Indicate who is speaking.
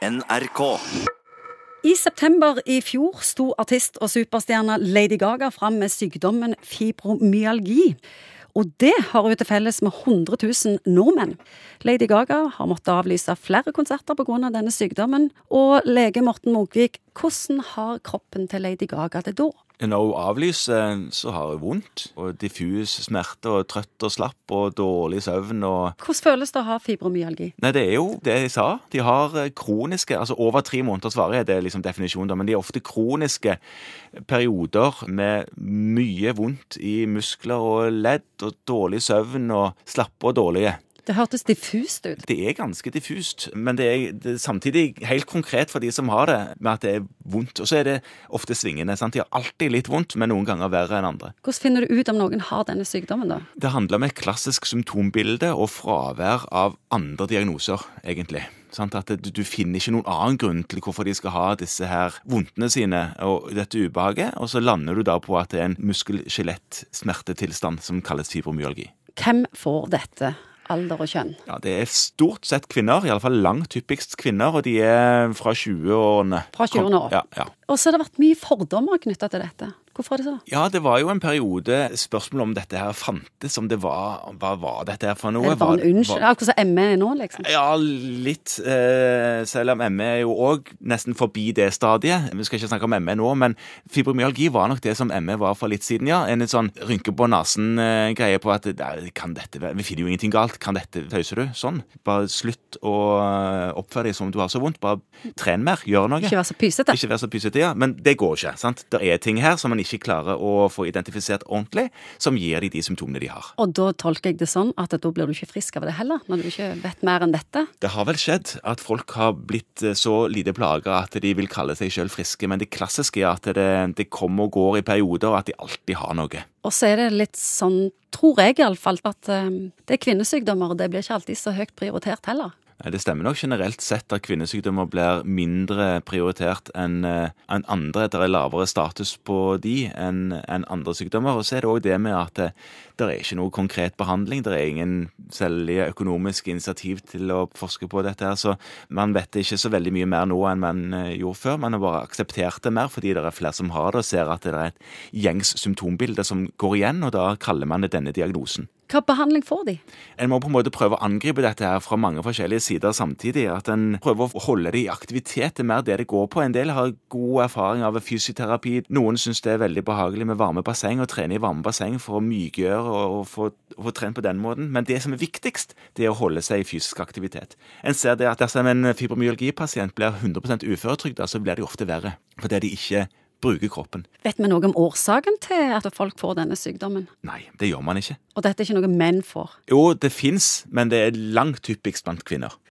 Speaker 1: NRK.
Speaker 2: I september i fjor sto artist og superstjerne Lady Gaga fram med sykdommen fibromyalgi. Og det har hun til felles med 100 000 nordmenn. Lady Gaga har måttet avlyse flere konserter pga. denne sykdommen. Og lege Morten Munkvik, hvordan har kroppen til Lady Gaga det da?
Speaker 3: Når hun avlyser, så har hun vondt og diffus smerte og trøtt og slapp og dårlig søvn og
Speaker 2: Hvordan føles det å ha fibromyalgi?
Speaker 3: Nei, det er jo det jeg sa. De har eh, kroniske Altså over tre måneders varighet, er liksom definisjonen, da, men de er ofte kroniske perioder med mye vondt i muskler og ledd og dårlig søvn og slappe og dårlige.
Speaker 2: Det hørtes diffust ut.
Speaker 3: Det er ganske diffust, men det er, det er samtidig helt konkret for de som har det, med at det er vondt. Og så er det ofte svingende. sant? De har alltid litt vondt, men noen ganger verre enn andre.
Speaker 2: Hvordan finner du ut om noen har denne sykdommen, da?
Speaker 3: Det handler om et klassisk symptombilde og fravær av andre diagnoser, egentlig. Sant? At du, du finner ikke noen annen grunn til hvorfor de skal ha disse her vondtene sine og dette ubehaget, og så lander du da på at det er en muskel-skjelett-smertetilstand som kalles fibromyalgi.
Speaker 2: Hvem får dette? Alder og kjønn?
Speaker 3: Ja, Det er stort sett kvinner, iallfall langt hyppigst kvinner, og de er fra 20-årene.
Speaker 2: Fra 20-årene opp.
Speaker 3: Ja, ja.
Speaker 2: Og så har det vært mye fordommer knytta til dette. Hvorfor er det så?
Speaker 3: Ja, det var jo en periode spørsmål om dette her fantes, om det var Hva var dette her for noe?
Speaker 2: Er det bare en
Speaker 3: Var-
Speaker 2: unnskyld? Akkurat som ME er nå, liksom?
Speaker 3: Ja, litt. Eh, selv om ME er jo òg nesten forbi det stadiet. Vi skal ikke snakke om ME nå, men fibromyalgi var nok det som ME var for litt siden, ja. En sånn rynke på nesen-greie på at "Nei, kan dette være Vi finner jo ingenting galt. Kan dette Tøyser du? Sånn. Bare slutt å eh, oppføre deg som om du har så vondt. Bare tren mer. Gjør noe.
Speaker 2: Ikke være så pysete.
Speaker 3: Ikke være så pysete, ja. Men det går ikke. sant? Det er ting her som man ikke klarer å få identifisert ordentlig, som gir de de symptomene de har.
Speaker 2: Og da tolker jeg det sånn at da blir du ikke frisk av det heller, når du ikke vet mer enn dette.
Speaker 3: Det har vel skjedd at folk har blitt eh, så lite plaga at de vil kalle seg sjøl friske, men det klassiske er at det, det kommer og går i perioder, og at de alltid har noe.
Speaker 2: Og så er det litt sånn, tror jeg iallfall, at um, det er kvinnesykdommer, og det blir ikke alltid så høyt prioritert heller.
Speaker 3: Det stemmer nok generelt sett at kvinnesykdommer blir mindre prioritert enn eh, andre. Det er lavere status på de enn andre sykdommer. Og så er det òg det med at det, det er ikke noe konkret behandling. Det er ingen særlige økonomisk initiativ til å forske på dette. her, Så man vet ikke så veldig mye mer nå enn man eh, gjorde før. Man har bare akseptert det mer fordi det er flere som har det, og ser at det er et gjengs symptombilde som går igjen, og da kaller man det denne diagnosen.
Speaker 2: Hva behandling får de?
Speaker 3: En må på en måte prøve å angripe dette her fra mange forskjellige sider samtidig. At en prøver å holde det i aktivitet. Det er mer det det går på. En del har god erfaring av fysioterapi. Noen syns det er veldig behagelig med varme basseng og trene i varme basseng for å mykgjøre og, få, få trent på den måten. Men det som er viktigst, det er å holde seg i fysisk aktivitet. En ser det at dersom en fibromyalgipasient blir 100% uføretrygda, så blir det ofte verre. Fordi de ikke bruker kroppen.
Speaker 2: Vet vi noe om årsaken til at folk får denne sykdommen?
Speaker 3: Nei, det gjør man ikke.
Speaker 2: Og dette er ikke noe menn får.
Speaker 3: Jo, det fins, men det er langt hyppigst blant kvinner.